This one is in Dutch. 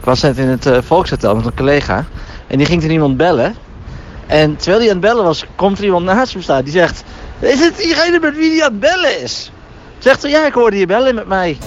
Ik was net in het uh, Volkshotel met een collega. En die ging er iemand bellen. En terwijl hij aan het bellen was, komt er iemand naast hem staan. Die zegt, is het diegene met wie hij aan het bellen is? Zegt hij, ja, ik hoorde je bellen met mij.